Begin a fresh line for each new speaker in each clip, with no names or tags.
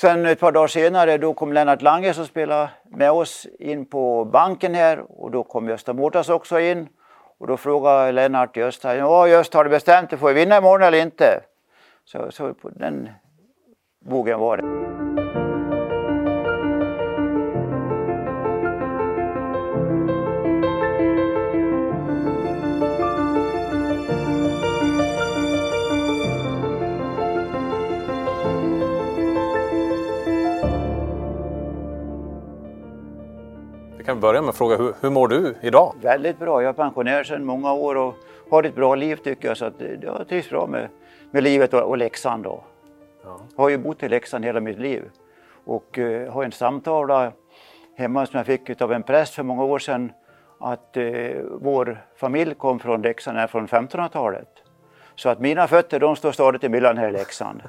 Sen ett par dagar senare då kom Lennart Lange som spelade med oss in på banken här och då kom Gösta Mårtas också in. Och då frågade Lennart Gösta, ja Gösta har du bestämt dig, får vi vinna imorgon eller inte? Så, så på den bogen var det.
Kan börja med att fråga, hur, hur mår du idag?
Väldigt bra. Jag är pensionär sedan många år och har ett bra liv tycker jag. Så att jag trivs bra med, med livet och, och Leksand. Då.
Ja.
Jag har ju bott i Leksand hela mitt liv och uh, har en samtal hemma som jag fick av en präst för många år sedan att uh, vår familj kom från Leksand från 1500-talet. Så att mina fötter de står stadigt i myllan här i Leksand.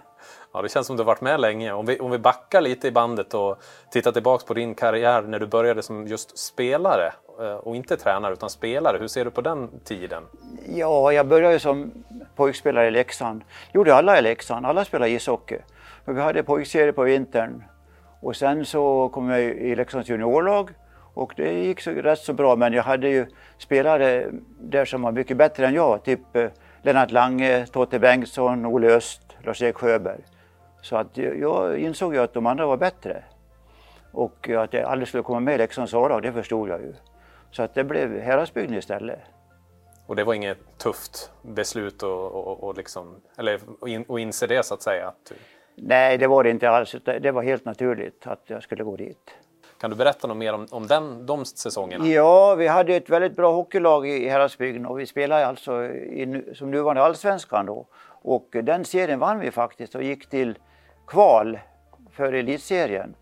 Ja, det känns som du har varit med länge. Om vi, om vi backar lite i bandet och tittar tillbaks på din karriär när du började som just spelare eh, och inte tränare utan spelare. Hur ser du på den tiden?
Ja, jag började som pojkspelare i Leksand. gjorde alla i Leksand, alla spelade ishockey. Men vi hade pojkserie på vintern och sen så kom jag i Leksands juniorlag och det gick så, rätt så bra men jag hade ju spelare där som var mycket bättre än jag. Typ eh, Lennart Lange, Totte Bengtsson, Olle Öst, Lars-Erik Sjöberg. Så att jag insåg ju att de andra var bättre. Och att jag aldrig skulle komma med i Leksands A-lag, det förstod jag ju. Så att det blev Häradsbygden istället.
Och det var inget tufft beslut och, och, och liksom, eller att inse det så att säga? Att...
Nej, det var det inte alls. Det var helt naturligt att jag skulle gå dit.
Kan du berätta något mer om, om den, de säsongerna?
Ja, vi hade ett väldigt bra hockeylag i Häradsbygden och vi spelade alltså i, som nuvarande allsvenskan då. Och den serien vann vi faktiskt och gick till kval för elitserien.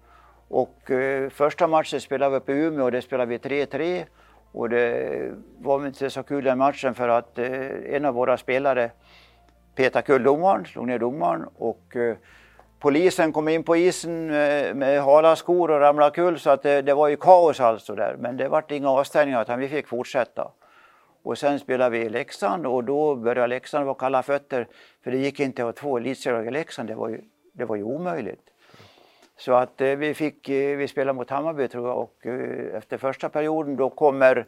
Och eh, första matchen spelade vi uppe i Umeå och det spelade vi 3-3. Och det var inte så kul den matchen för att eh, en av våra spelare petade kull domaren, slog ner domaren och eh, polisen kom in på isen med, med hala skor och ramlade kull så att det, det var ju kaos alltså där. Men det vart inga avstängningar utan vi fick fortsätta. Och sen spelade vi i Leksand och då började Leksand vara kalla fötter. För det gick inte att ha två elitserier i Leksand, det var ju, det var ju omöjligt. Så att eh, vi fick, eh, vi spelade mot Hammarby tror jag och eh, efter första perioden då kommer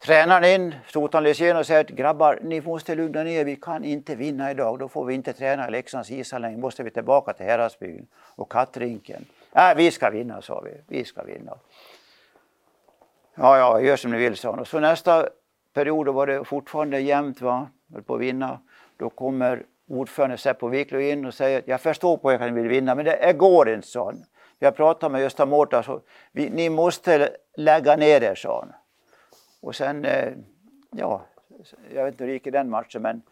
tränaren in, Sotan Lysén och säger att grabbar ni måste lugna ner vi kan inte vinna idag. Då får vi inte träna i Leksands ishall längre, måste vi tillbaka till Häradsbyn och Kattrinken. Nej, vi ska vinna sa vi, vi ska vinna. Ja, ja, gör som ni vill sa han. Och så nästa period då var det fortfarande jämnt va, höll på att vinna. Då kommer ordförande Seppo Wiklund in och säger att jag förstår på att ni vill vinna men det går inte sa han. Jag pratade med Gösta Mårta så alltså, vi, ni måste lägga ner er sa han. Och sen, eh, ja, jag vet inte hur det gick i den matchen men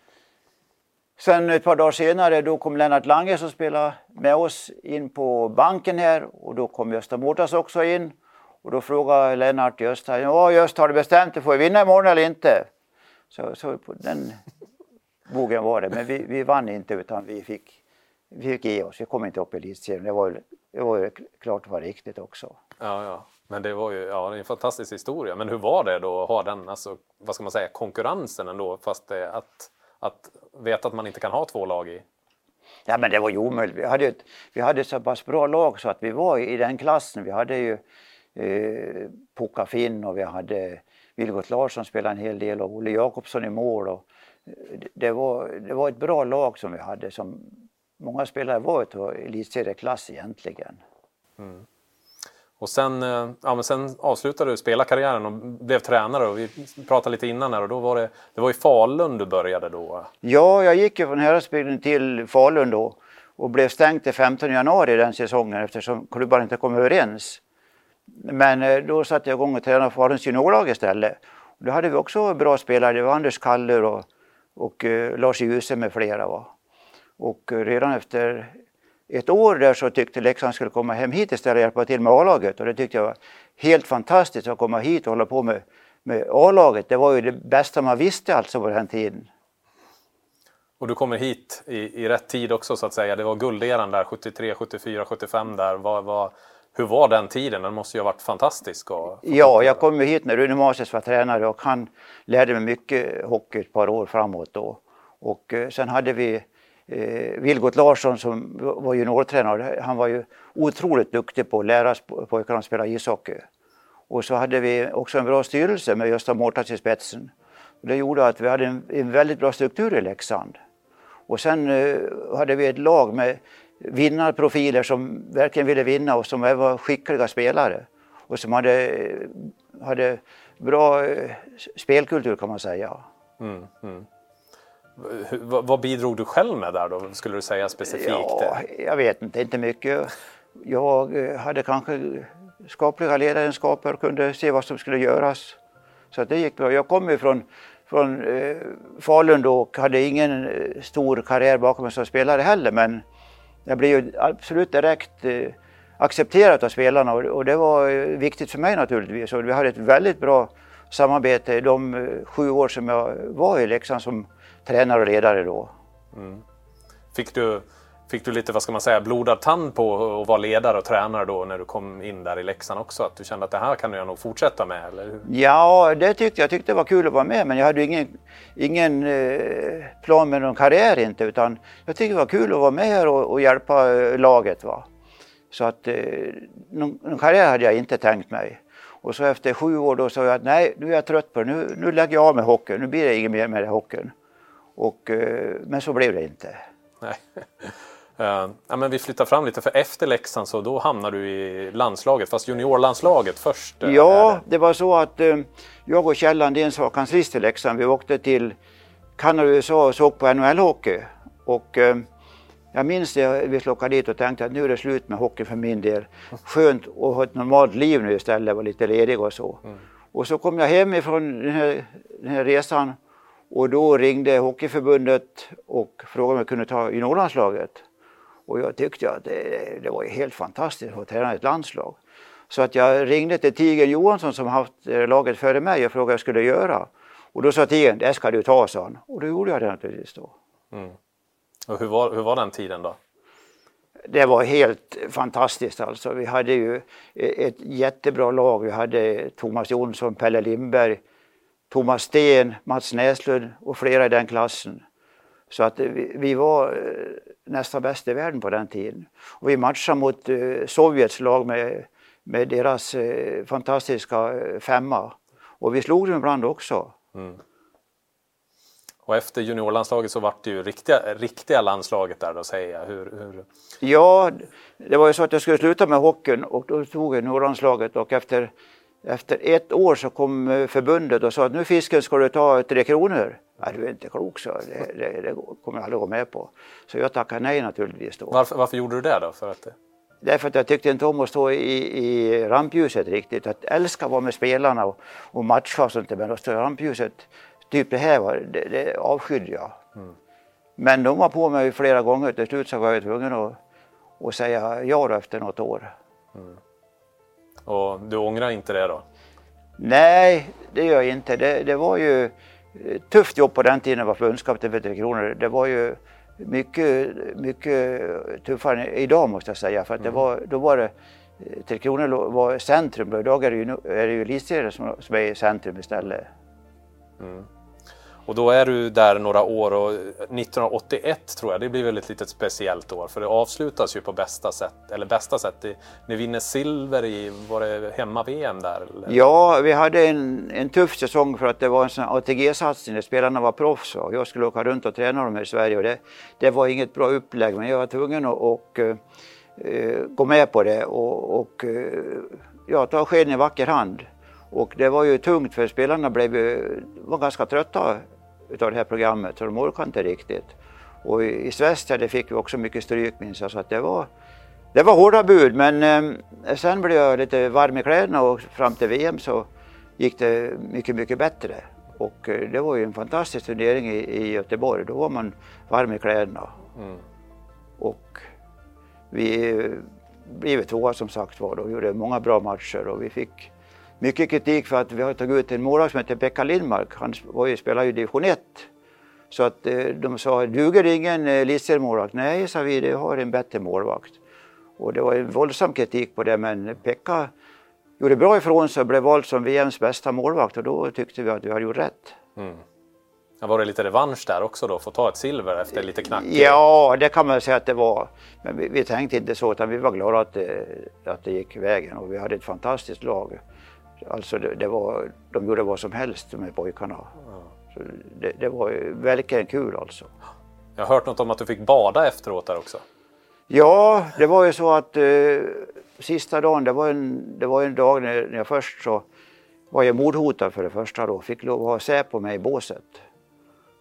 Sen ett par dagar senare då kom Lennart Lange som spelade med oss in på banken här och då kom Gösta Mårtas också in. Och då frågade Lennart Gösta, ja Gösta har du bestämt dig, får vi vinna imorgon eller inte? Så, så på den bogen var det, men vi, vi vann inte utan vi fick, vi fick ge oss. Vi kom inte upp i elitserien, det var, det var ju klart det var riktigt också.
Ja, ja. Men det var ju ja, en fantastisk historia. Men hur var det då att ha den, alltså, vad ska man säga, konkurrensen ändå, fast det, att, att veta att man inte kan ha två lag i
Ja men det var ju omöjligt. Vi hade, ett, vi hade så pass bra lag så att vi var i den klassen. Vi hade ju eh, Pukka Finn och vi hade Vilgot Larsson spelade en hel del och Olle Jakobsson i mål. Och det, var, det var ett bra lag som vi hade som många spelare var av elitserieklass egentligen. Mm.
Och sen, eh, ja, men sen avslutade du spelarkarriären och blev tränare och vi pratade lite innan här och då var det, det var i Falun du började då?
Ja, jag gick ju från Häradsbygden till Falun då och blev stängd till 15 januari den säsongen eftersom klubbarna inte kom överens. Men eh, då satte jag igång och tränade Faluns juniorlag istället. Då hade vi också bra spelare, det var Anders Kaller och, och eh, Lars Djuse med flera. Va? Och eh, redan efter ett år där så tyckte Leksand skulle komma hem hit istället och hjälpa till med A-laget och det tyckte jag var helt fantastiskt att komma hit och hålla på med, med A-laget. Det var ju det bästa man visste alltså på den tiden.
Och du kommer hit i, i rätt tid också så att säga. Det var gulderan där 73, 74, 75 där. Var, var, hur var den tiden? Den måste ju ha varit fantastisk. Och...
Ja, jag kom hit när Rune Mases var tränare och han lärde mig mycket hockey ett par år framåt då. Och eh, sen hade vi eh, Vilgot Larsson som var juniortränare, han var ju otroligt duktig på att lära pojkarna att spela ishockey. Och så hade vi också en bra styrelse med Gösta Mårtas i spetsen. Det gjorde att vi hade en, en väldigt bra struktur i Leksand. Och sen eh, hade vi ett lag med vinnarprofiler som verkligen ville vinna och som var skickliga spelare. Och som hade, hade bra eh, spelkultur kan man säga. Mm, mm.
Vad bidrog du själv med där då, skulle du säga specifikt?
Ja, jag vet inte, inte mycket. Jag eh, hade kanske skapliga ledaregenskaper och kunde se vad som skulle göras. Så det gick bra. Jag kom ju från, från eh, Falun då och hade ingen eh, stor karriär bakom mig som spelare heller men jag blev ju absolut direkt eh, accepterad av spelarna och, det var eh, viktigt för mig naturligtvis. Och vi hade ett väldigt bra samarbete de eh, sju år som jag var i Leksand som tränare och ledare då. Mm.
Fick, du, fick du lite, vad ska man säga, blodad tand på att vara ledare och tränare då när du kom in där i Leksand också? Att du kände att det här kan jag nog fortsätta med? Eller hur?
Ja, det tyckte jag. Tyckte det var kul att vara med men jag hade ingen, ingen eh, plan med någon karriär inte utan jag tyckte det var kul att vara med här och, och hjälpa eh, laget. Va? Så att eh, någon, någon karriär hade jag inte tänkt mig. Och så efter sju år då sa jag att nej, nu är jag trött på det. Nu, nu lägger jag av med hockeyn. Nu blir det inget mer med hockeyn. Och, men så blev det inte.
Nej. Uh, ja, men vi flyttar fram lite, för efter Leksand så då hamnar du i landslaget, fast juniorlandslaget först.
Uh, ja, det var så att uh, jag och Kjell Andéns var kanslist i Leksand. Vi åkte till Kanada och USA och såg på NHL-hockey. Och jag minns det, vi åka dit och tänkte att nu är det slut med hockey för min del. Skönt att ha ett normalt liv nu istället, vara lite ledig och så. Mm. Och så kom jag hem ifrån den här, den här resan och då ringde Hockeyförbundet och frågade om jag kunde ta juniorlandslaget. Och jag tyckte att det, det var helt fantastiskt att träna ett landslag. Så att jag ringde till Tigen Johansson som haft laget före mig och frågade vad jag skulle göra. Och då sa Tigen, det ska du ta, sa han. Och då gjorde jag det naturligtvis då. Mm.
Och hur var, hur var den tiden då?
Det var helt fantastiskt alltså. Vi hade ju ett jättebra lag. Vi hade Thomas Jonsson, Pelle Lindberg, Thomas Sten, Mats Näslund och flera i den klassen. Så att vi, vi var eh, nästan bäst i världen på den tiden. Och vi matchade mot uh, Sovjets lag med, med deras uh, fantastiska femma. Och vi slog dem ibland också. Mm.
Och efter juniorlandslaget så vart det ju riktiga, riktiga landslaget där då säger jag. Hur, hur...
Ja, det var ju så att jag skulle sluta med hockeyn och då tog jag juniorlandslaget och efter, efter ett år så kom eh, förbundet och sa att nu fisken ska du ta tre kronor. Nej, du är inte klok så det, det, det kommer jag aldrig gå med på. Så jag tackade nej naturligtvis då.
Varför, varför gjorde du det då? För att...
Därför att jag tyckte inte om att stå i, i rampljuset riktigt. Att älska att vara med spelarna och, och matcha och sånt men att stå i rampljuset Typ det här var, det, det avskydde jag. Mm. Men de var på mig flera gånger. Till slut så var jag tvungen att, att säga ja efter något år. Mm.
Och du ångrar inte det då?
Nej, det gör jag inte. Det, det var ju eh, tufft jobb på den tiden att vara förbundskapten för Tre Kronor. Det var ju mycket, mycket tuffare idag måste jag säga. För att det mm. var, då var det eh, Tre Kronor var centrum. Idag är det ju, är det ju som, som är i centrum istället. Mm.
Och då är du där några år och 1981 tror jag, det blir väl ett litet speciellt år för det avslutas ju på bästa sätt, eller bästa sätt. Ni vinner silver i, var det hemma-VM där? Eller?
Ja, vi hade en, en tuff säsong för att det var en sån ATG-satsning där spelarna var proffs och jag skulle åka runt och träna dem här i Sverige och det, det var inget bra upplägg men jag var tvungen att och, uh, gå med på det och, och uh, ja, ta skeden i vacker hand. Och det var ju tungt för spelarna blev ju, var ganska trötta utav det här programmet så de orkade inte riktigt. Och i Svästra fick vi också mycket stryk minns jag så att det var, det var hårda bud men eh, sen blev jag lite varm i kläderna och fram till VM så gick det mycket, mycket bättre. Och eh, det var ju en fantastisk turnering i, i Göteborg, då var man varm i kläderna. Mm. Och vi eh, blev tvåa som sagt var och gjorde många bra matcher och vi fick mycket kritik för att vi har tagit ut en målvakt som heter Pekka Lindmark. Han var ju, spelade ju i division 1. Så att eh, de sa, duger ingen eh, elitseriemålvakt? Nej, sa vi, det har en bättre målvakt. Och det var en våldsam kritik på det men Pekka gjorde bra ifrån sig och blev vald som VMs bästa målvakt och då tyckte vi att vi hade gjort rätt. Mm.
Ja, var det lite revansch där också då, få ta ett silver efter lite knackigt?
Ja, det kan man säga att det var. Men vi, vi, tänkte inte så, utan vi var glada att det, att det gick vägen och vi hade ett fantastiskt lag. Alltså det, det var, de gjorde vad som helst, här pojkarna. Ja. Så det, det var verkligen kul alltså.
Jag har hört något om att du fick bada efteråt där också.
Ja, det var ju så att eh, sista dagen, det var en, det var en dag när, när jag först så var jag mordhotad för det första då, fick lov att ha Säpo med i båset.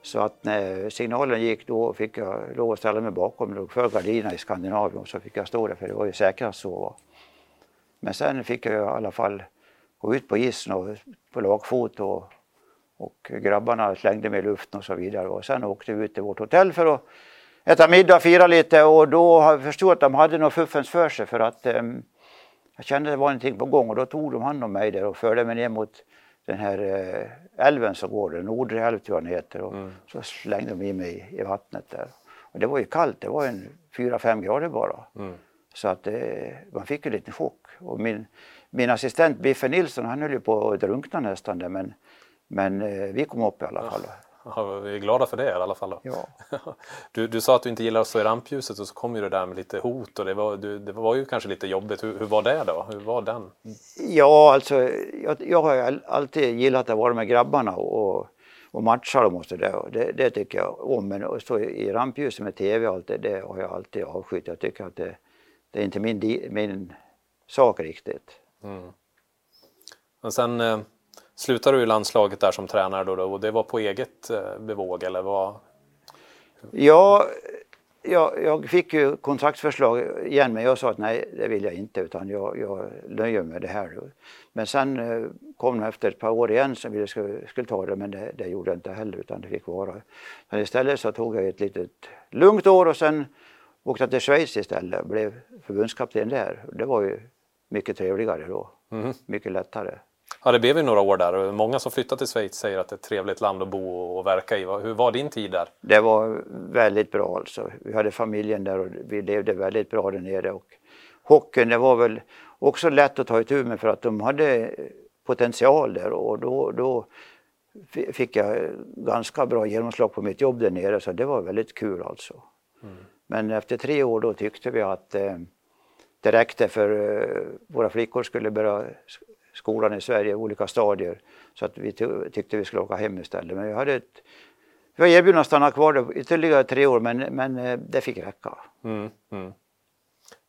Så att när signalen gick då fick jag lov att ställa mig bakom, låg för gardinerna i Skandinavien och så fick jag stå där för det var ju säkrast så. Men sen fick jag i alla fall gå ut på isen och på lagfot och, och grabbarna slängde mig i luften och så vidare och sen åkte vi ut till vårt hotell för att äta middag och fira lite och då förstod jag att de hade något fuffens för sig för att um, jag kände att det var någonting på gång och då tog de hand om mig där och förde mig ner mot den här eh, älven som går där, Nordre älv tror jag den heter och mm. så slängde de in mig i vattnet där. Och det var ju kallt, det var en 4-5 grader bara. Mm. Så att eh, man fick en liten chock. Och min, min assistent Biffe Nilsson han höll ju på att drunkna nästan där men, men eh, vi kom upp i alla fall.
Ja, vi är glada för det i alla fall. Då.
Ja.
Du, du sa att du inte gillar att stå i rampljuset och så kom ju det där med lite hot och det var, du, det var ju kanske lite jobbigt. Hur, hur, var det då? Hur var den?
Ja, alltså jag, jag har alltid gillat att vara med grabbarna och, och matcha dem och så där. Det, det tycker jag om. Men att stå i rampljuset med TV och allt det, det har jag alltid avskytt. Jag tycker att det, det är inte min, min sak riktigt. Mm.
Men sen eh, slutade du i landslaget där som tränare då, då och det var på eget eh, bevåg eller vad?
Ja, jag, jag fick ju kontraktsförslag igen men jag sa att nej det vill jag inte utan jag, jag nöjer mig med det här. Men sen eh, kom det efter ett par år igen som vi skulle, skulle ta det men det, det, gjorde jag inte heller utan det fick vara. Men istället så tog jag ett litet lugnt år och sen åkte jag till Schweiz istället och blev förbundskapten där. Det var ju mycket trevligare då, mm. mycket lättare.
Ja, det blev ju några år där många som flyttat till Schweiz säger att det är ett trevligt land att bo och verka i. Hur var din tid där?
Det var väldigt bra alltså. Vi hade familjen där och vi levde väldigt bra där nere. Och hockeyn, det var väl också lätt att ta itu med för att de hade potential där och då, då fick jag ganska bra genomslag på mitt jobb där nere så det var väldigt kul alltså. Mm. Men efter tre år då tyckte vi att eh, det räckte för eh, våra flickor skulle börja skolan i Sverige, olika stadier. Så att vi tyckte vi skulle åka hem istället. Men vi hade ett, vi var erbjudna att stanna kvar ytterligare tre år men, men eh, det fick räcka. Mm, mm.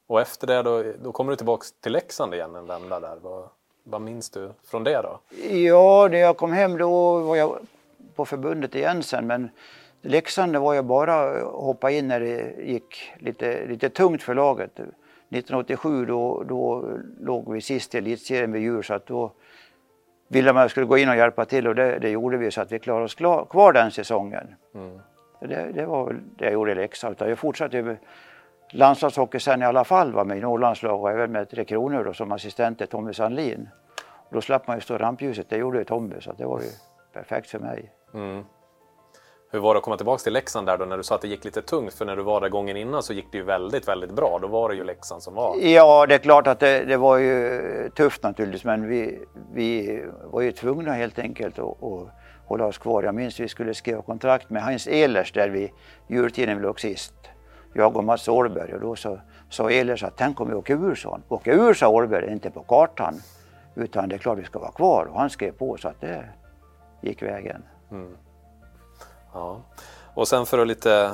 Och efter det då, då kommer du tillbaka till Leksand igen, en vända där. Vad, vad minns du från det då?
Ja, när jag kom hem då var jag på förbundet igen sen men Leksand var jag bara hoppa in när det gick lite, lite tungt för laget. 1987 då, då låg vi sist i elitserien med djur så att då ville man skulle gå in och hjälpa till och det, det gjorde vi så att vi klarade oss klar, kvar den säsongen. Mm. Det, det, var väl det jag gjorde i Leksand. Jag fortsatte med landslagshockey sen i alla fall, var med Norrlandslag och även med Tre Kronor då, som assistent till Tommy Sandlin. Och då slapp man ju stå i rampljuset, det gjorde ju Tommy så det var ju perfekt för mig. Mm.
Hur var det att komma tillbaka till Leksand där då när du sa att det gick lite tungt? För när du var där gången innan så gick det ju väldigt, väldigt bra. Då var det ju Leksand som var.
Ja, det är klart att det, det var ju tufft naturligtvis men vi, vi var ju tvungna helt enkelt att, att hålla oss kvar. Jag minns vi skulle skriva kontrakt med Heinz Ehlers där vi jultiden vi låg sist. Jag och Mats Åhlberg och då sa så Ehlers att tänk om vi åker ur sån. Åker ur sa Åhlberg, inte på kartan. Utan det är klart vi ska vara kvar och han skrev på så att det gick vägen. Mm.
Ja. Och sen för att lite eh,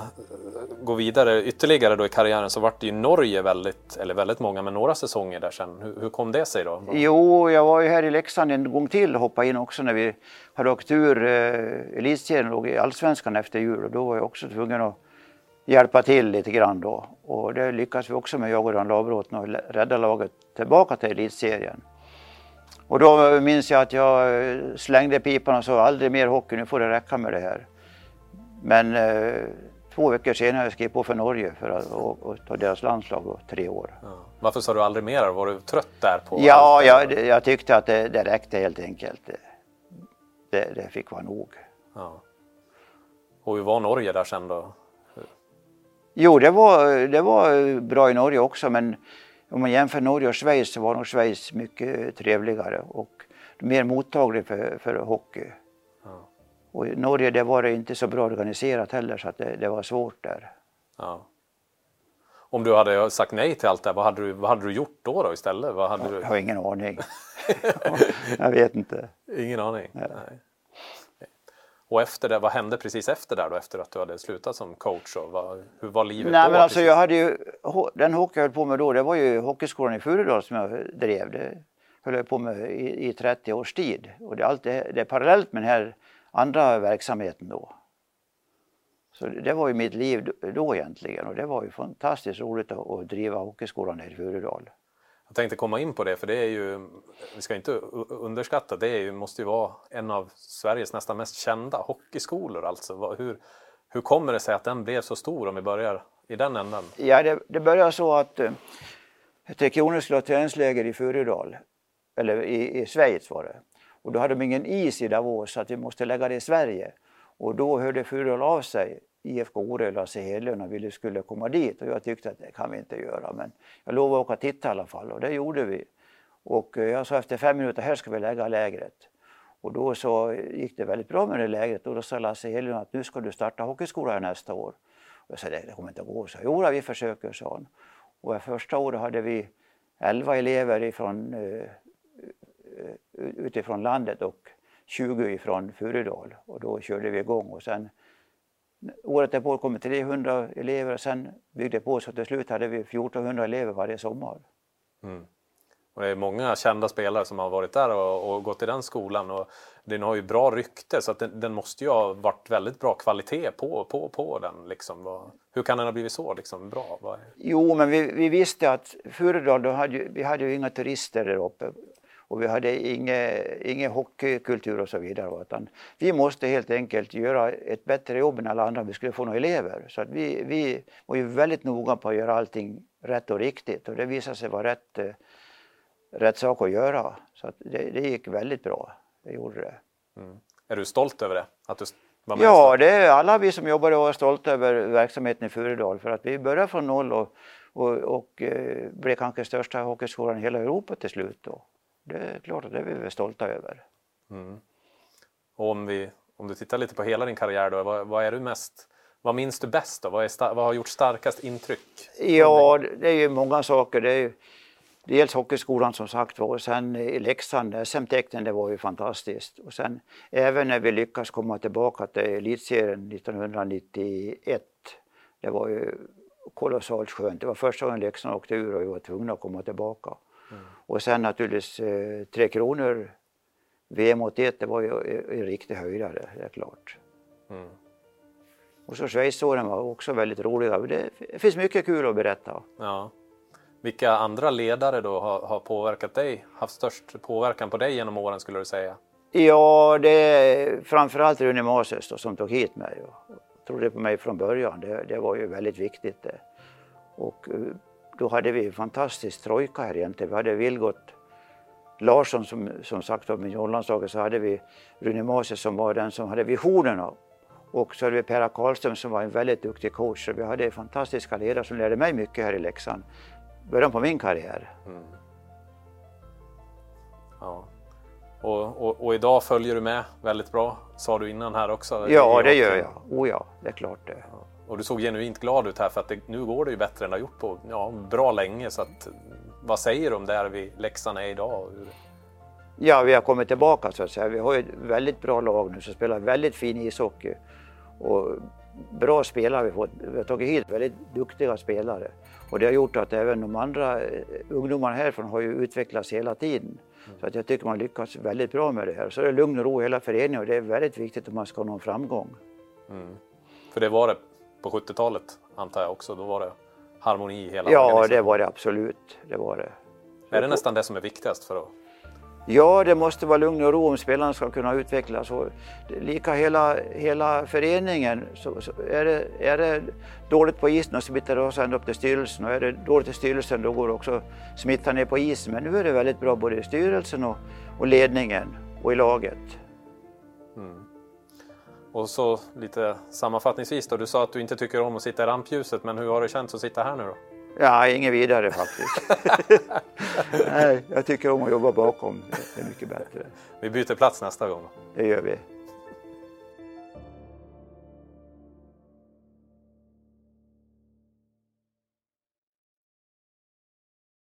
gå vidare ytterligare då i karriären så vart det ju Norge väldigt, eller väldigt många, men några säsonger där sen. Hur, hur kom det sig då?
Jo, jag var ju här i Leksand en gång till och hoppade in också när vi hade åkt ur eh, elitserien och låg i allsvenskan efter jul och då var jag också tvungen att hjälpa till lite grann då. Och det lyckades vi också med, jag och Dan Labråten, och rädda laget tillbaka till elitserien. Och då minns jag att jag eh, slängde pipan och sa aldrig mer hockey, nu får det räcka med det här. Men eh, två veckor senare skrev jag på för Norge för att och, och ta deras landslag och tre år. Ja.
Varför sa du aldrig mer? Var du trött där? på
Ja, jag, jag, tyckte att det, det räckte helt enkelt. Det, det fick vara nog. Ja.
Och hur var Norge där sen då?
Jo, det var, det var bra i Norge också men om man jämför Norge och Schweiz så var nog Schweiz mycket trevligare och mer mottaglig för, för hockey. Och i Norge det var det inte så bra organiserat heller så att det, det var svårt där.
Ja. Om du hade sagt nej till allt det vad hade du, vad hade du gjort då, då istället? Vad hade
Jag
du...
har ingen aning. jag vet inte.
Ingen aning? Nej. Och efter det, vad hände precis efter där då, efter att du hade slutat som coach? Och vad, hur var livet
Nej,
då?
men alltså
precis?
jag hade ju, den hockey jag höll på med då, det var ju hockeyskolan i Furudal som jag drev. Det höll jag på med i, i 30 års tid. Och det allt det, det är parallellt med den här andra verksamheten då. Så det var ju mitt liv då- egentligen och det var ju fantastiskt roligt att, driva hockeyskolan här i Furudal.
Jag tänkte komma in på det, för det är ju, vi ska inte underskatta, det är ju, måste ju vara en av Sveriges nästan mest kända hockeyskolor. Alltså. Hur, hur kommer det sig att den blev så stor om vi börjar i den änden?
Ja, det, det började så att eh, Tre Kronor skulle ha träningsläger i Furudal, eller i, i Schweiz var det. Och då hade de ingen is i Davos så att vi måste lägga det i Sverige. Och då hörde Furul av sig, IFK Ore, Lasse Hedlund, och ville skulle komma dit. Och jag tyckte att det kan vi inte göra, men jag lovade att åka och titta i alla fall och det gjorde vi. Och eh, jag sa efter fem minuter, här ska vi lägga lägret. Och då så gick det väldigt bra med det lägret och då sa Lasse Hedlund att nu ska du starta hockeyskola nästa år. Och jag sa det, kommer inte att gå. Så, jo, vi försöker, sa han. Och första året hade vi 11 elever ifrån, eh, utifrån landet och 20 ifrån Furudal. Och då körde vi igång. Och sen, året därpå kom det 300 elever och sen byggde det på så till slut hade vi 1400 elever varje sommar.
Mm. Och det är många kända spelare som har varit där och, och gått i den skolan och den har ju bra rykte så att den, den måste ju ha varit väldigt bra kvalitet på, på, på den. Liksom. Hur kan den ha blivit så liksom, bra?
Jo, men vi, vi visste att Furudal, då hade vi hade ju inga turister där uppe. Och vi hade ingen, ingen hockeykultur och så vidare. Utan vi måste helt enkelt göra ett bättre jobb än alla andra om vi skulle få några elever. Så att vi, vi var ju väldigt noga på att göra allting rätt och riktigt. Och det visade sig vara rätt, eh, rätt sak att göra. Så att det, det gick väldigt bra. Det gjorde det.
Mm. Är du stolt över det? Att du var med
Ja, det är alla vi som jobbar och är stolta över verksamheten i Furudal för att vi började från noll och, och, och eh, blev kanske största hockeyskolan i hela Europa till slut. Då. Det är klart att det är vi väl stolta över.
Mm. Och om, vi, om du tittar lite på hela din karriär då, vad, vad är du mest vad minns du bäst då? Vad, är vad har gjort starkast intryck?
Ja, det är ju många saker. Det är ju dels hockeyskolan som sagt var och sen i Leksand, SM-tecknen, det var ju fantastiskt. Och sen även när vi lyckas komma tillbaka till elitserien 1991. Det var ju kolossalt skönt. Det var första gången Leksand åkte ur och vi var tvungna att komma tillbaka. Och sen naturligtvis eh, Tre Kronor, VM 81, det var ju en riktig höjdare, det är klart.
Mm.
Och så Schweizåren var också väldigt roliga. Det finns mycket kul att berätta.
Ja. Vilka andra ledare då har, har påverkat dig, haft störst påverkan på dig genom åren skulle du säga?
Ja, det är framförallt Rune Mases då, som tog hit mig och trodde på mig från början. Det, det var ju väldigt viktigt. Det. Och eh, då hade vi en fantastisk trojka här egentligen. Vi hade Vilgot Larsson som, som sagt var med Jollandslaget så hade vi Rune Mases som var den som hade visionerna. Och så hade vi Perra Karlström som var en väldigt duktig coach. Så vi hade fantastiska ledare som lärde mig mycket här i Leksand. Början på min karriär.
Mm. Ja. Och, och, och idag följer du med väldigt bra, sa du innan här också.
Ja, det gör jag. Oh ja, det är klart det.
Ja. Och du såg genuint glad ut här för att det, nu går det ju bättre än det har gjort på ja, bra länge. Så att, vad säger du om där vi Leksand är idag?
Ja, vi har kommit tillbaka så att säga. Vi har ju ett väldigt bra lag nu som spelar väldigt fin ishockey. Och bra spelare har vi fått. Vi har tagit hit väldigt duktiga spelare. Och det har gjort att även de andra eh, ungdomarna härifrån har ju utvecklats hela tiden. Så att jag tycker man lyckas väldigt bra med det här. Så det är lugn och ro i hela föreningen och det är väldigt viktigt om man ska ha någon framgång.
Mm. För det var det på 70-talet antar jag också. Då var det harmoni i hela
Ja, det var det absolut. Det var det.
Är det nästan det som är viktigast för att...
Ja, det måste vara lugn och ro om spelarna ska kunna utvecklas. Och lika hela, hela föreningen. Så, så är, det, är det dåligt på isen så smittar det ända upp till styrelsen. Och är det dåligt i styrelsen då går det också smitta ner på isen. Men nu är det väldigt bra både i styrelsen och, och ledningen och i laget.
Mm. Och så lite sammanfattningsvis då. Du sa att du inte tycker om att sitta i rampljuset, men hur har det känts att sitta här nu då?
Ja, inget vidare faktiskt. Nej, jag tycker om att jobba bakom. Det är mycket bättre.
Vi byter plats nästa gång.
Det gör vi.